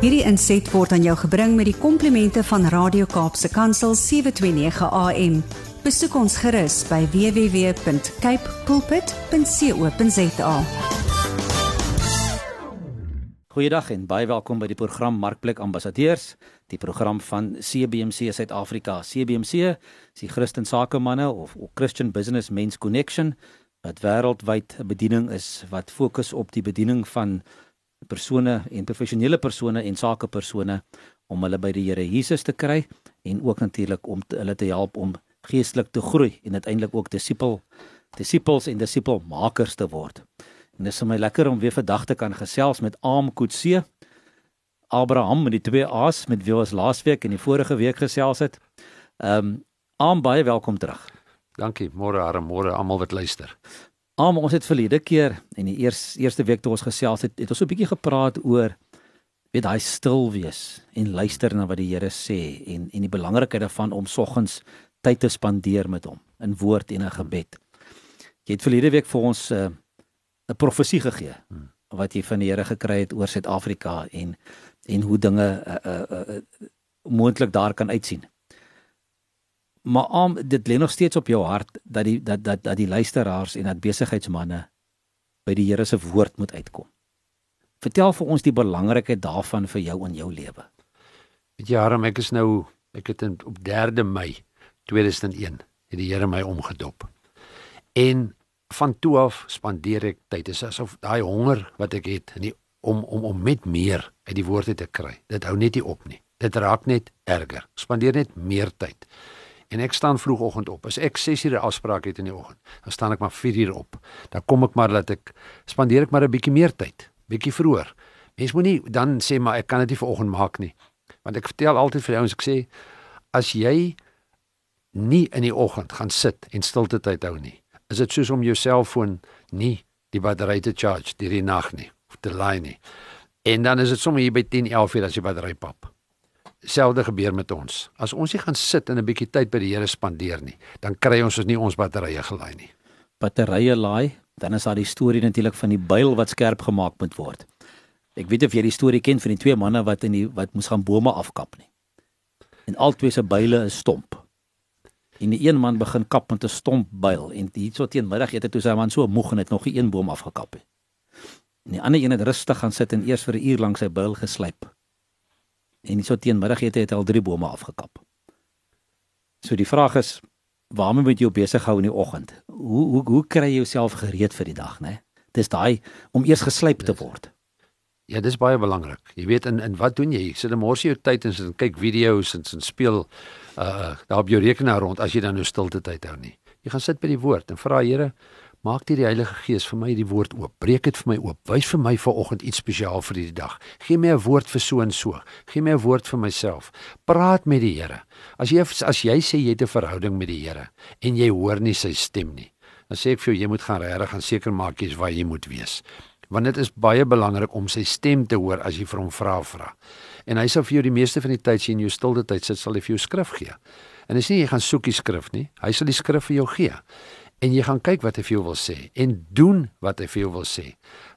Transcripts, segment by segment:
Hierdie inset word aan jou gebring met die komplimente van Radio Kaapse Kansel 729 AM. Besoek ons gerus by www.cape pulpit.co.za. Goeiedag en baie welkom by die program Markplek Ambassadeurs, die program van CBC Suid-Afrika. CBC is die Christen Sakemanne of, of Christian Business Men's Connection wat wêreldwyd 'n bediening is wat fokus op die bediening van persone en professionele persone en sakepersone om hulle by die Here Jesus te kry en ook natuurlik om te, hulle te help om geestelik te groei en uiteindelik ook disipel disipels en disipelmakers te word. En dit is vir my lekker om weer vandag te kan gesels met Aam Kutse. Abraham met die twee A's met wie ons laasweek en die vorige week gesels het. Ehm um, Aam baie welkom terug. Dankie. Môre arm, môre almal wat luister. Aam ons het verlede keer en die eers, eerste week toe ons gesels het, het ons so 'n bietjie gepraat oor weet daai stil wees en luister na wat die Here sê en en die belangrikheid daarvan om soggens tyd te spandeer met hom in woord en in gebed. Jy het verlede week vir ons 'n uh, profesie gegee hmm. wat jy van die Here gekry het oor Suid-Afrika en en hoe dinge uh, uh, uh, moontlik daar kan uitsien. Maar om dit lê nog steeds op jou hart dat die dat dat dat die luisteraars en dat besigheidsmense by die Here se woord moet uitkom. Vertel vir ons die belangrikheid daarvan vir jou in jou lewe. Weet jy, Harm, ek is nou ek het in, op 3de Mei 2001 het die Here my omgedop. En van toe af spandeer ek tyd. Dit is asof daai honger wat ek het in die om om om met meer uit die woorde te kry. Dit hou net nie op nie. Dit raak net erger. Spandeer net meer tyd. En ek staan vroegoggend op. As ek 6 ure afspraak het in die oggend, dan staan ek maar 4 ure op. Dan kom ek maar dat ek spandeer ek maar 'n bietjie meer tyd, bietjie vroeër. Mens moenie dan sê maar ek kan dit nie vanoggend maak nie. Want ek vertel altyd vir ouens ek sê as jy nie in die oggend gaan sit en stilte tyd hou nie, is dit soos om jou selfoon nie die battery te charge deur die nag nie of te laai nie. En dan is dit sommer hier by 10, 11 uur as die battery pap. Selfde gebeur met ons. As ons nie gaan sit en 'n bietjie tyd by die Here spandeer nie, dan kry ons ons nie ons batterye gelaai nie. Batterye laai, dan is daar die storie natuurlik van die byl wat skerp gemaak moet word. Ek weet of jy die storie ken van die twee manne wat in die wat moes gaan bome afkap nie. En albei se byle is stomp en die een man begin kap met 'n stomp byl en hierso teenmiddag het hy toe sy man so moeg en het nog 'n een boom afgekap. En die ander een het rustig gaan sit en eers vir 'n uur lank sy byl geslyp. En hierso teenmiddag het hy het al drie bome afgekap. So die vraag is waarmee moet jy besig hou in die oggend? Hoe hoe hoe kry jy jouself gereed vir die dag, né? Dis daai om eers geslyp te word. Ja, dis baie belangrik. Jy weet in in wat doen jy? Sit 'n morsie jou tyd en sit en kyk video's en sin speel uh daar op jou rekenaar rond as jy dan nou stilte tyd hou nie. Jy gaan sit by die woord en vra Here, maak dit die Heilige Gees vir my die woord oop. Breek dit vir my oop. Wys vir my vanoggend iets spesiaal vir hierdie dag. Gee my 'n woord vir so en so. Gee my 'n woord vir myself. Praat met die Here. As jy as jy sê jy het 'n verhouding met die Here en jy hoor nie sy stem nie, dan sê ek vir jou jy moet gaan regtig gaan seker maak jy's waar jy moet wees want dit is baie belangrik om sy stem te hoor as jy vir hom vra vra. En hy sal vir jou die meeste van die tyd sien jou stilte tyd sit sal hy vir jou skrif gee. En dis nie jy gaan soek die skrif nie, hy sal die skrif vir jou gee. En jy gaan kyk wat hy vir jou wil sê en doen wat hy vir jou wil sê.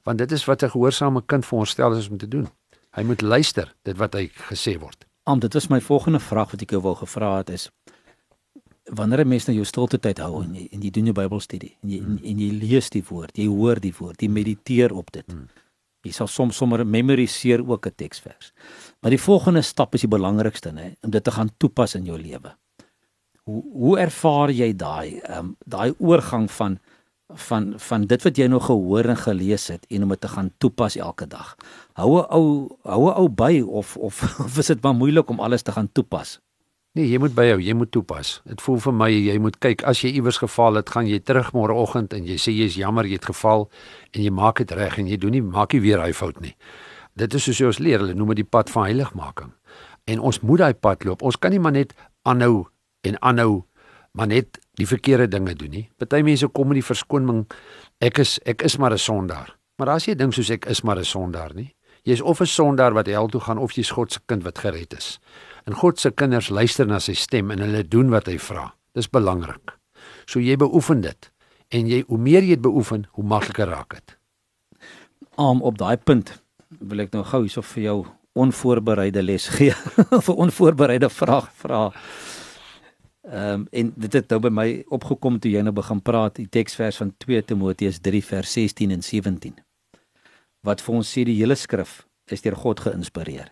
Want dit is wat 'n gehoorsame kind veronderstel is om te doen. Hy moet luister dit wat hy gesê word. Am dit was my volgende vraag wat ek jou wou gevra het is wanneer 'n mens nou jou stilte tyd hou en jy, en jy doen jou Bybelstudie en jy en, en jy lees die woord, jy hoor die woord, jy mediteer op dit. Hmm. Jy sal soms sommer memoriseer ook 'n teksvers. Maar die volgende stap is die belangrikste, hè, om dit te gaan toepas in jou lewe. Hoe hoe ervaar jy daai ehm um, daai oorgang van van van dit wat jy nou gehoor en gelees het en om dit te gaan toepas elke dag. Hou 'n ou hou 'n ou by of of of is dit maar moeilik om alles te gaan toepas? Nee, jy moet byhou, jy moet toepas. Dit voel vir my jy moet kyk as jy iewers geval het, gaan jy terug môreoggend en jy sê jy's jammer jy het geval en jy maak dit reg en jy doen nie maak nie weer hy fout nie. Dit is soos ons leer, hulle noem dit die pad van heiligmaking. En ons moet daai pad loop. Ons kan nie maar net aanhou en aanhou maar net die verkeerde dinge doen nie. Party mense kom met die verskoning ek is ek is maar 'n sondaar. Maar as jy dink soos ek is maar 'n sondaar nie. Jy's of 'n sondaar wat hel toe gaan of jy's God se kind wat gered is. En God se kinders luister na sy stem en hulle doen wat hy vra. Dis belangrik. So jy beoefen dit en jy hoe meer jy dit beoefen, hoe makliker raak dit. Om op daai punt wil ek nou gou hierso vir jou onvoorbereide les gee of 'n onvoorbereide vraag vra. Ehm um, en dit het nou by my opgekom toe jy nou begin praat die teksvers van 2 Timoteus 3 vers 16 en 17. Wat vir ons sê die hele skrif is deur God geïnspireer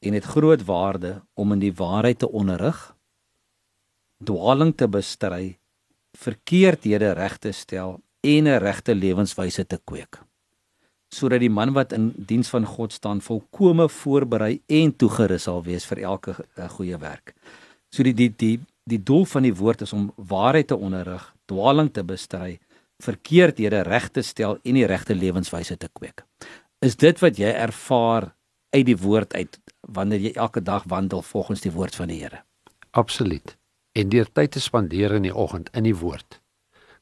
en het groot waarde om in die waarheid te onderrig, dwaaling te bestry, verkeerdhede reg te stel en 'n regte lewenswyse te kweek sodat die man wat in diens van God staan volkome voorberei en toegerus sal wees vir elke uh, goeie werk. So die die die die doel van die woord is om waarheid te onderrig, dwaaling te bestry, verkeerdhede reg te stel en die regte lewenswyse te kweek. Is dit wat jy ervaar uit die woord uit wanneer jy elke dag wandel volgens die woord van die Here? Absoluut. En deur tyd te spandeer in die oggend in die woord,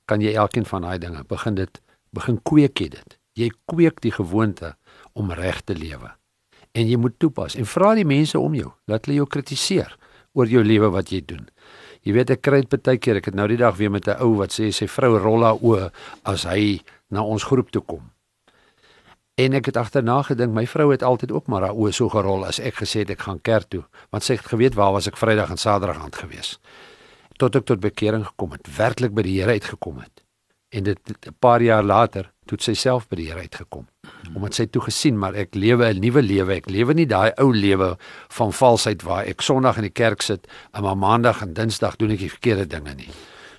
kan jy elkeen van daai dinge begin dit begin kweek jy dit. Jy kweek die gewoonte om reg te lewe. En jy moet toepas en vra die mense om jou, laat hulle jou kritiseer oor jou lewe wat jy doen. Jy weet ek kry dit baie keer, ek het nou die dag weer met 'n ou wat sê sy vrou rol haar oë as hy na ons groep toe kom. En ek het agterna gedink my vrou het altyd ook maar haar oë so gerol as ek gesê het ek gaan kerk toe, want sy het geweet waar was ek Vrydag en Saterdag aand gewees. Tot ek tot bekering gekom het, werklik by die Here uitgekom het. En dit 'n paar jaar later toe sy self by die Here uitgekom. Omdat sy toe gesien maar ek lewe 'n nuwe lewe. Ek lewe nie daai ou lewe van valsheid waar ek Sondag in die kerk sit en maar Maandag en Dinsdag doen ek die verkeerde dinge nie.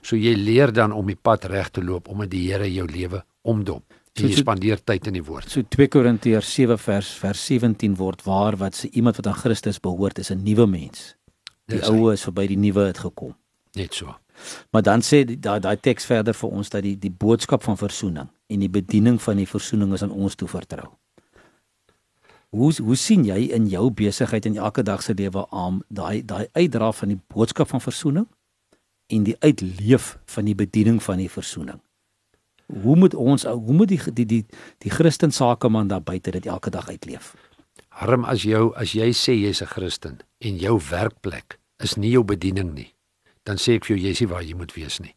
So jy leer dan om die pad reg te loop omdat die Here jou lewe omdop. Jy so, spandeer tyd in die woord. So 2 Korintiërs 7 vers vers 17 word waar wat se iemand wat aan Christus behoort is 'n nuwe mens. Die ou is verby die nuwe het gekom. Net so. Maar dan sê daai daai teks verder vir ons dat die die boodskap van verzoening en die bediening van die verzoening is aan ons toe vertrou. Hoe hoe sien jy in jou besigheid en elke dag se lewe aan daai daai uitdra van die boodskap van verzoening en die uitleef van die bediening van die verzoening? Hoe moet ons hoe moet die die die die Christen sakeman daar buite dit elke dag uitleef? Harm as jou as jy sê jy's 'n Christen en jou werkplek is nie jou bediening nie, dan sê ek vir jou jy's nie waar jy moet wees nie.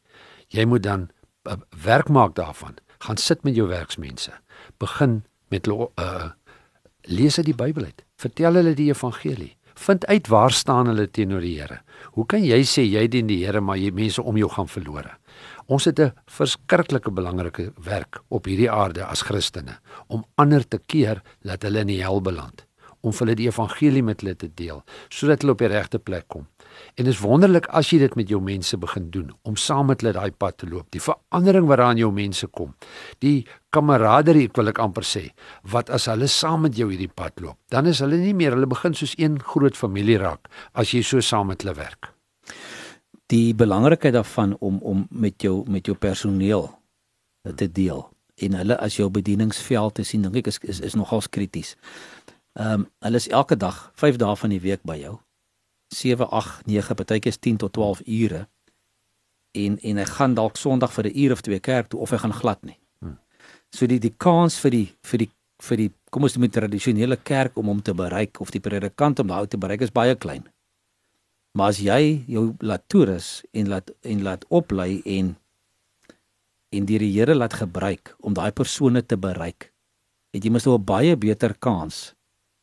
Jy moet dan uh, werk maak daarvan. Gaan sit met jou werksmense. Begin met uh lees uit die Bybel uit. Vertel hulle die evangelie. Vind uit waar staan hulle teenoor die Here. Hoe kan jy sê jy dien die Here maar jy mense om jou gaan verlore? Ons het 'n verskriklike belangrike werk op hierdie aarde as Christene om ander te keer dat hulle in die hel beland, om hulle die evangelie met hulle te deel sodat hulle op die regte plek kom. En dit is wonderlik as jy dit met jou mense begin doen om saam met hulle daai pad te loop. Die verandering waaraan jou mense kom. Die kameraderie, ek wil ek amper sê, wat as hulle saam met jou hierdie pad loop, dan is hulle nie meer, hulle begin soos een groot familie raak as jy so saam met hulle werk die belangrikheid daarvan om om met jou met jou personeel te deel en hulle as jou bedieningsveld te sien dink ek is is, is nogals krities. Ehm um, hulle is elke dag 5 dae van die week by jou. 7 8 9 partykeer 10 tot 12 ure. En en hy gaan dalk Sondag vir 'n uur of twee kerk toe of hy gaan glad nie. Hmm. So die die kans vir die vir die vir die kom ons met tradisionele kerk om hom te bereik of die predikant om daai te bereik is baie klein. Maar as jy jou laat toerus en laat en laat oplei en en die Here laat gebruik om daai persone te bereik, het jy mos 'n baie beter kans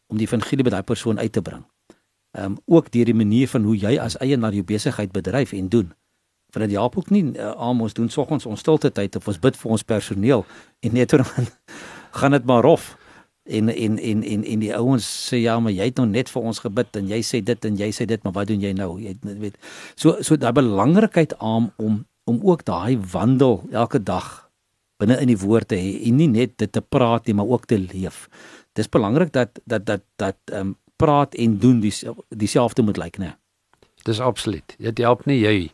om die evangelie by daai persoon uit te bring. Ehm um, ook deur die manier van hoe jy as eienaar jou besigheid bedryf en doen. Want dit help ook nie uh, aan ons doen soggens ons stilte tyd of ons bid vir ons personeel en net dan gaan dit maar rof. En en en en en die ouens sê ja maar jy het nou net vir ons gebid en jy sê dit en jy sê dit maar wat doen jy nou? Jy weet. So so daai belangrikheid aan om om ook daai wandel elke dag binne in die woord te hê en nie net dit te praat nie maar ook te leef. Dis belangrik dat dat dat dat ehm um, praat en doen die dieselfde moet lyk nê dis absoluut dit help nie jy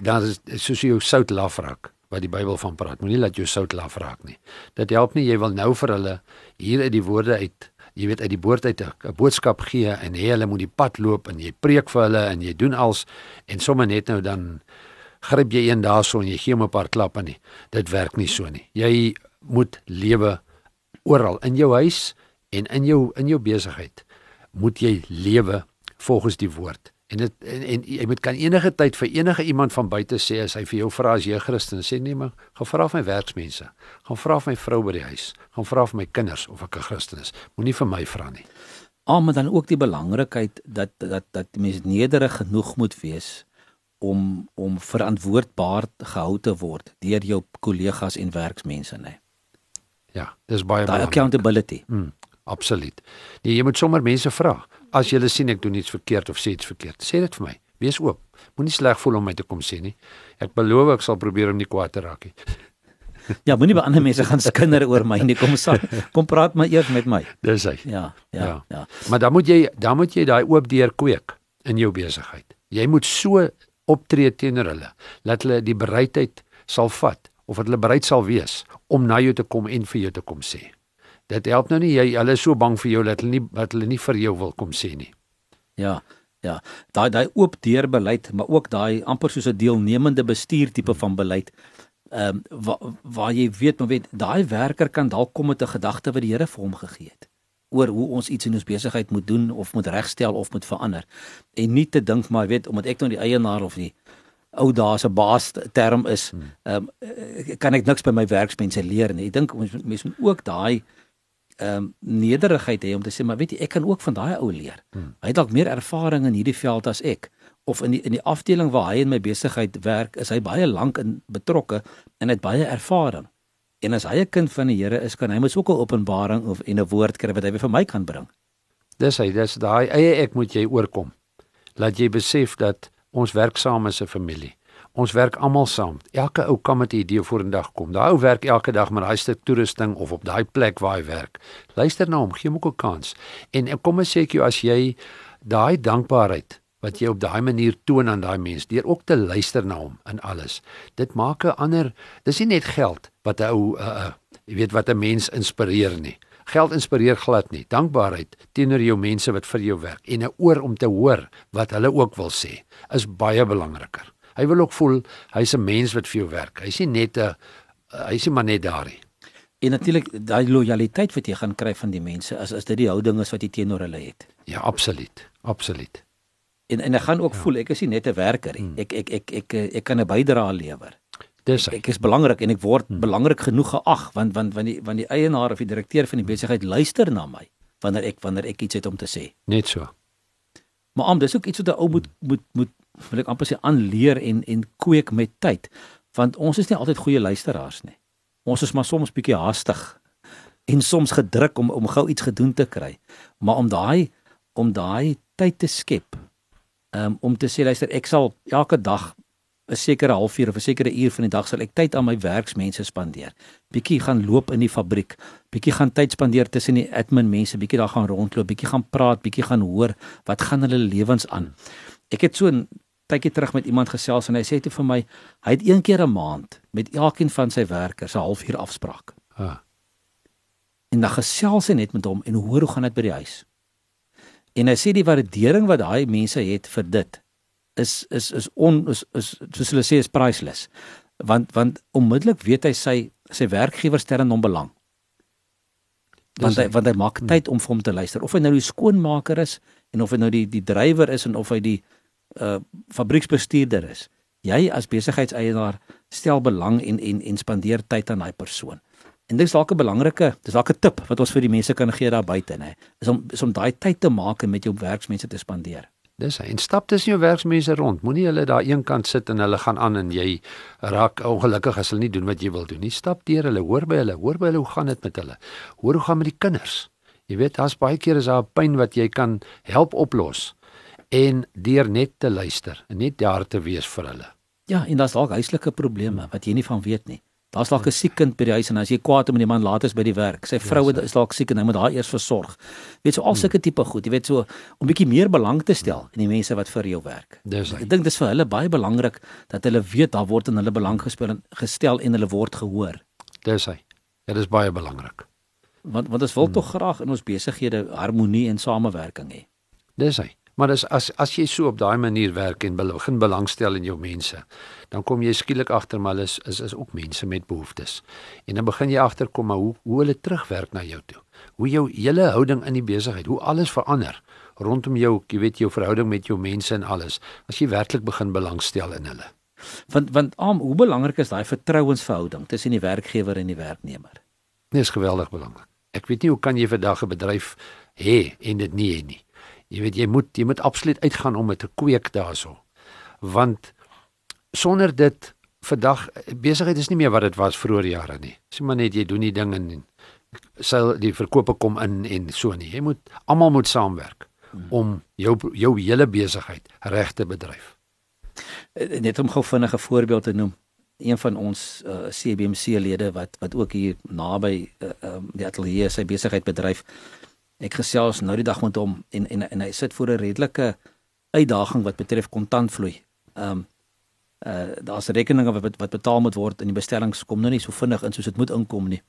dan is soos jou sout lafrak wat die Bybel van praat. Moenie laat jou sout laf raak nie. Dit help nie jy wil nou vir hulle hier uit die woorde uit, jy weet uit die woord uit 'n boodskap gee en hê hulle moet die pad loop en jy preek vir hulle en jy doen als en sommer net nou dan gryp jy een daarso en jy gee hom 'n paar klappe nie. Dit werk nie so nie. Jy moet lewe oral in jou huis en in jou in jou besigheid moet jy lewe volgens die woord. En dit en, en jy moet kan enige tyd vir enige iemand van buite sê as hy vir jou vra as jy Christen sê nee maar gaan vra vir my werksmense. Gaan vra vir my vrou by die huis. Gaan vra vir my kinders of ek 'n Christen is. Moenie vir my vra nie. Ah, maar dan ook die belangrikheid dat dat dat mens nederig genoeg moet wees om om verantwoordbaar gehou te word deur jou kollegas en werksmense, nê. Nee. Ja, dis baie Daai accountability. Mm, absoluut. Nee, jy moet sommer mense vra. As jy sien ek doen iets verkeerd of sê iets verkeerd, sê dit vir my. Wees oop. Moenie sleg voel om my te kom sê nie. Ek beloof ek sal probeer om nie kwaad te raak nie. Ja, moenie by ander mense gaan skinder oor my nie. Kom sa, kom praat maar eers met my. Dis hy. Ja, ja, ja. ja. Maar dan moet jy dan moet jy daai oop deur kweek in jou besigheid. Jy moet so optree teenoor hulle dat hulle die bereidheid sal vat of dat hulle bereid sal wees om na jou te kom en vir jou te kom sê. Dit help nou nie jy hulle is so bang vir jou dat hulle nie dat hulle nie vir jou wil kom sê nie. Ja. Ja, daai daai oop deur beleid, maar ook daai amper soos 'n deelnemende bestuur tipe van beleid. Ehm um, waar waar jy weet, maar weet daai werker kan dalk kom met 'n gedagte wat die Here vir hom gegee het oor hoe ons iets in ons besigheid moet doen of moet regstel of moet verander. En nie te dink maar weet omdat ek nou die eienaar of die ou daar se baas term is, hmm. ehm um, kan ek niks by my werksmense leer nie. Ek dink ons mense moet ook daai ehm um, nederigheid hê om te sê maar weet jy ek kan ook van daai ou leer. Hmm. Hy het dalk meer ervaring in hierdie veld as ek of in die in die afdeling waar hy in my besigheid werk, is hy baie lank in betrokke en het baie ervaring. En as hy 'n kind van die Here is, kan hy mos ook 'n openbaring of en 'n woord kry wat hy vir my kan bring. Dis hy, dis daai eie ek moet jy oorkom. Laat jy besef dat ons werk saam as 'n familie. Ons werk almal saam. Elke ou kan met 'n idee vorendag kom. Daai ou werk elke dag met daai stuk toerusting of op daai plek waar hy werk. Luister na hom, gee hom ook 'n kans. En kom ek sê ek jou as jy daai dankbaarheid wat jy op daai manier toon aan daai mens deur ook te luister na hom in alles. Dit maak 'n ander, dis nie net geld wat 'n ou uh, uh, jy weet wat 'n mens inspireer nie. Geld inspireer glad nie. Dankbaarheid teenoor jou mense wat vir jou werk en 'n oor om te hoor wat hulle ook wil sê is baie belangriker. Hy wil ook voel hy's 'n mens wat vir jou werk. Hy's nie net 'n hy's nie maar net daar nie. En natuurlik daai lojaliteit wat jy gaan kry van die mense as as dit die houding is wat jy teenoor hulle het. Ja, absoluut. Absoluut. En en ek gaan ook ja. voel ek is nie net 'n werker nie. Hmm. Ek, ek ek ek ek ek kan 'n bydrae lewer. Dis ek, ek is belangrik en ek word hmm. belangrik genoeg geag want want want die want die eienaar of die direkteur van die besigheid luister na my wanneer ek wanneer ek iets het om te sê. Net so. Maar om dis ook iets wat 'n ou moet moet moet wil ek amper sê aanleer en en kweek met tyd want ons is nie altyd goeie luisteraars nie. Ons is maar soms bietjie haastig en soms gedruk om om gou iets gedoen te kry. Maar om daai om daai tyd te skep um, om te sê luister ek sal elke dag 'n sekere halfuur of 'n sekere uur van die dag sal ek tyd aan my werksmense spandeer. Bietjie gaan loop in die fabriek, bietjie gaan tyd spandeer tussen die admin mense, bietjie daar gaan rondloop, bietjie gaan praat, bietjie gaan hoor wat gaan hulle lewens aan. Ek het so 'n tydjie terug met iemand gesels en hy sê toe vir my hy het een keer 'n maand met elkeen van sy werkers 'n halfuur afspraak. Ah. En dan gesels hy net met hom en hoor hoe gaan dit by die huis. En hy sê die waardering wat daai mense het vir dit is is is on is, is soos hulle sê is priceless. Want want onmiddellik weet hy sy sy werkgewer stel in hom belang. Want hy want hy maak tyd om vir hom te luister of hy nou die skoonmaker is en of hy nou die die drywer is en of hy die uh fabrieksbestuurder is. Jy as besigheidseienaar stel belang en en en spandeer tyd aan daai persoon. En dis dalk 'n belangrike, dis dalk 'n tip wat ons vir die mense kan gee daar buite, nê. Is om is om daai tyd te maak en met jou werksmense te spandeer. Dis hy. En stap tussen jou werksmense rond. Moenie hulle daar eenkant sit en hulle gaan aan en jy raak ongelukkig as hulle nie doen wat jy wil doen nie. Stap deur hulle, hoor by hulle, hoor by hulle hoe gaan dit met hulle. Hoor hoe gaan met die kinders. Jy weet, daar's baie keer is daar 'n pyn wat jy kan help oplos en deur net te luister en net daar te wees vir hulle. Ja, en daar's dalk huislike probleme wat jy nie van weet nie. Daar's dalk 'n siek kind by die huis en as jy kwaad om die man laat is by die werk, sy vrou ja, is dalk siek en hy moet haar eers versorg. Weet so al hmm. sulke tipe goed, jy weet so om bietjie meer belang te stel in die mense wat vir jou werk. Dis ek dink dis vir hulle baie belangrik dat hulle weet daar word in hulle belang gespeel en gestel en hulle word gehoor. Dis hy. Dit is baie belangrik. Want want ons wil hmm. tog graag in ons besighede harmonie en samewerking hê. Dis hy. Maar as as as jy so op daai manier werk en begin belangstel in jou mense, dan kom jy skielik agter maar is is is ook mense met behoeftes. En dan begin jy agterkom maar hoe hoe hulle terugwerk na jou toe. Hoe jou hele houding in die besigheid, hoe alles verander rondom jou, jy weet jou verhouding met jou mense en alles, as jy werklik begin belangstel in hulle. Want want am hoe belangrik is daai vertrouensverhouding tussen die werkgewer en die werknemer? Dit is geweldig belangrik. Ek weet nie hoe kan jy vandag 'n bedryf hê en dit nie hê nie. Jy weet jy moet jy moet absoluut uitgaan om dit te kweek daarso. Want sonder dit vandag besigheid is nie meer wat dit was vroeër jare nie. Sê maar net jy doen die ding en sal die verkope kom in en so nie. Jy moet almal moet saamwerk om jou jou hele besigheid reg te bedryf. Eh, Net om gou vinnige voorbeeld te noem. Een van ons uh, eh, CBMC lede wat wat ook hier naby uh, um, die ateljee sy besigheid bedryf. Ek gesels nou die dag met hom en en en hy sit voor 'n redelike uitdaging wat betref kontantvloei. Ehm um, uh daar's rekeninge wat wat betaal moet word en die bestellings kom nou nie so vinnig in soos dit moet inkom nie.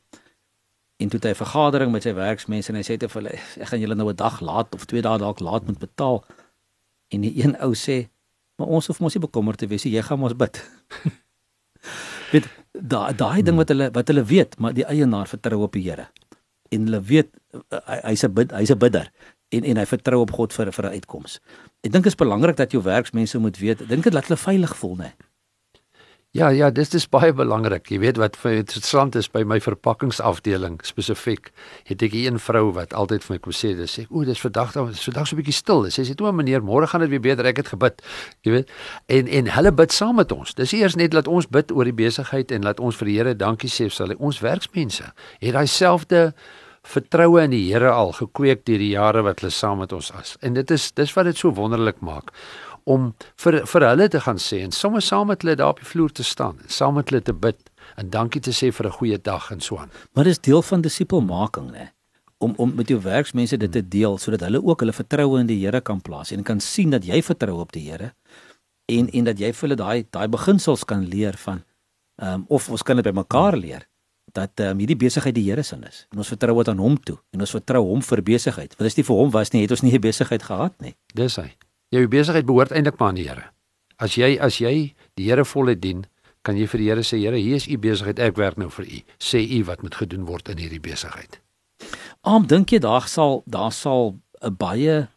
En toe het hy 'n vergadering met sy werksmense en hy sê te hulle ek gaan julle nou 'n dag laat of twee dae dalk laat moet betaal. En die een ou sê, "Maar ons hoef mos nie bekommerd te wees nie, jy gaan ons bid." weet daai daai ding wat hulle wat hulle weet, maar die eienaar vertrou op die Here. En hulle weet hy, hy's 'n bid, hy's 'n bidder en en hy vertrou op God vir vir 'n uitkoms. Ek dink dit is belangrik dat jou werksmense moet weet. Dink dit laat hulle veilig voel, né? Ja, ja, dis dis baie belangrik. Jy weet wat vir interessant is by my verpakkingsafdeling spesifiek, het ek 'n vrou wat altyd vir my kom sê, dis sê, "O, dis vandag dan, dis vandag so 'n bietjie stil." Sy sê, "O, meneer, môre gaan dit weer beter. Ek het gebid." Jy weet. En en hulle bid saam met ons. Dis eers net dat ons bid oor die besigheid en laat ons vir die Here dankie sê, sal hy ons werksmense het daai selfde vertroue in die Here al gekweek deur die jare wat hulle saam met ons is. En dit is dis wat dit so wonderlik maak om vir vir hulle te gaan sê en sommer saam met hulle daar op die vloer te staan, saam met hulle te bid en dankie te sê vir 'n goeie dag en so aan. Maar dis deel van disipelmaking, né? Om om met jou werksmense dit te deel sodat hulle ook hulle vertroue in die Here kan plaas en kan sien dat jy vertrou op die Here en en dat jy vir hulle daai daai beginsels kan leer van ehm um, of ons kan dit by mekaar leer dat ehm um, hierdie besigheid die Here se is en ons vertrou dit aan hom toe en ons vertrou hom vir besigheid. Want as dit vir hom was nie, het ons nie 'n besigheid gehad nie. Dis hy. Jou besigheid behoort eintlik maar aan die Here. As jy as jy die Here voluit dien, kan jy vir die Here sê, Here, hier is u besigheid, ek werk nou vir u. Sê u wat moet gedoen word in hierdie besigheid. Aam dink jy daar sal daar sal 'n baie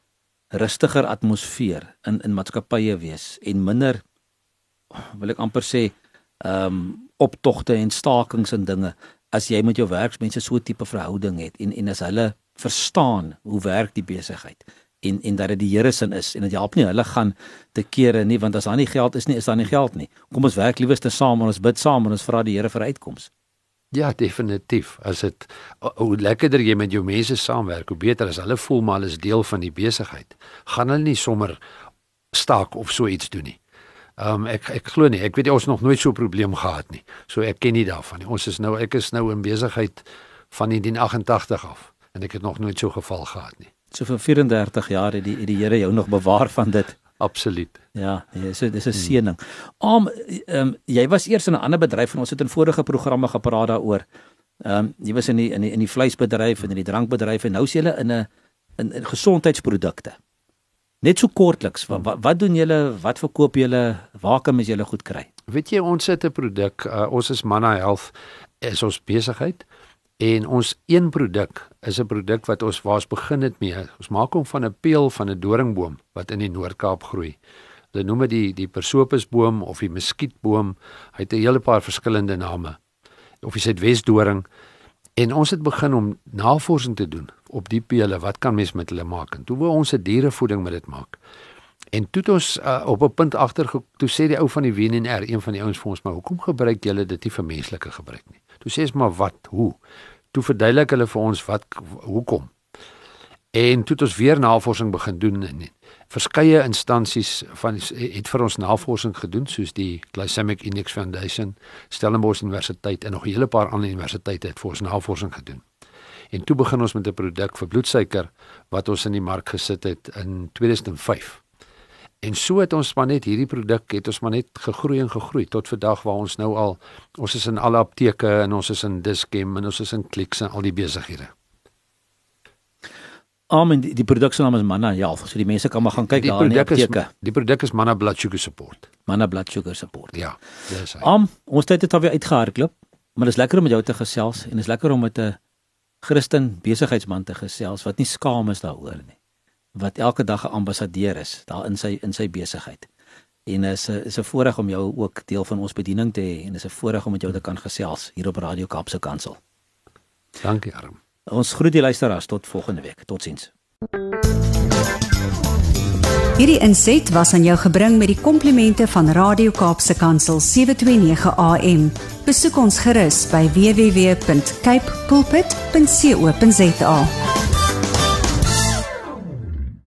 rustiger atmosfeer in in maatskappye wees en minder wil ek amper sê ehm um, optogte en stakings en dinge as jy met jou werksmense so 'n tipe verhouding het en en as hulle verstaan hoe werk die besigheid en en dat dit die Here se is en dit help nie hulle gaan te kere nie want as daar nie geld is nie is daar nie geld nie. Kom ons werk liewer te saam en ons bid saam en ons vra die Here vir uitkoms. Ja, definitief. As dit hoe lekkerder jy met jou mense saamwerk, hoe beter as hulle voel maar hulle is deel van die besigheid. Gaan hulle nie sommer staak of so iets doen nie. Ehm um, ek ek glo nie, ek weet jy ons nog nooit so 'n probleem gehad nie. So ek ken nie daarvan nie. Ons is nou ek is nou in besigheid van 1988 af en ek het nog nooit so 'n geval gehad nie. So vir 34 jaar het die het die Here jou nog bewaar van dit. Absoluut. Ja, nee, so dis 'n seëning. Om ehm um, jy was eers in 'n ander bedryf en ons het in vorige programme gepraat daaroor. Ehm um, jy was in die in die in die vleisbedryf en in die drankbedryf en nou is jy in 'n in, in gesondheidsprodukte. Net so kortliks, wat, wat wat doen julle? Wat verkoop julle? Waar kan mens julle goed kry? Weet jy ons het 'n produk, uh, ons is Manna Health is ons besigheid en ons een produk is 'n produk wat ons waars begin het mee. Ons maak hom van 'n peel van 'n doringboom wat in die Noord-Kaap groei. Hulle noem dit die die persopusboom of die muskietboom. Hy het 'n hele paar verskillende name. Of die Suidwesdoring. En ons het begin om navorsing te doen op die pele. Wat kan mens met hulle maak? En toe wou ons 'n dierevoeding met dit maak. En toe het ons uh, op 'n punt agter toe sê die ou van die WNR, een van die ouens vir ons, maar hoekom gebruik julle dit nie vir menslike gebruik nie? Toe sê ons maar wat, hoe? Toe verduidelik hulle vir ons wat hoekom. En toe het ons weer navorsing begin doen en verskeie instansies van het vir ons navorsing gedoen soos die Glycemic Index Foundation, Stellenbosch Universiteit en nog 'n hele paar ander universiteite het vir ons navorsing gedoen. En toe begin ons met 'n produk vir bloedsuiker wat ons in die mark gesit het in 2005. En so het ons maar net hierdie produk het ons maar net gegroei en gegroei tot vandag waar ons nou al ons is in alle apteke en ons is in Dischem en ons is in Clicks en al die besighede. Amen die, die produk se naam is Manna Health. So die mense kan maar gaan kyk daar in die apteke. Die produk is Manna Blood Sugar Support. Manna Blood Sugar Support. Ja, dis hy. Am ons tyd het alweer uitgehardloop, maar dit is lekker om met jou te gesels en dit is lekker om met 'n Christen besigheidsman te gesels wat nie skaam is daaroor nie wat elke dag 'n ambassadeur is daar in sy in sy besigheid. En is 'n is 'n voorreg om jou ook deel van ons bediening te hê en is 'n voorreg om met jou te kan gesels hier op Radio Kaapse Kansel. Dankie Arm. Ons groet die luisteraars tot volgende week. Totsiens. Hierdie inset was aan jou gebring met die komplimente van Radio Kaapse Kansel 729 AM. Besoek ons gerus by www.cape pulpit.co.za.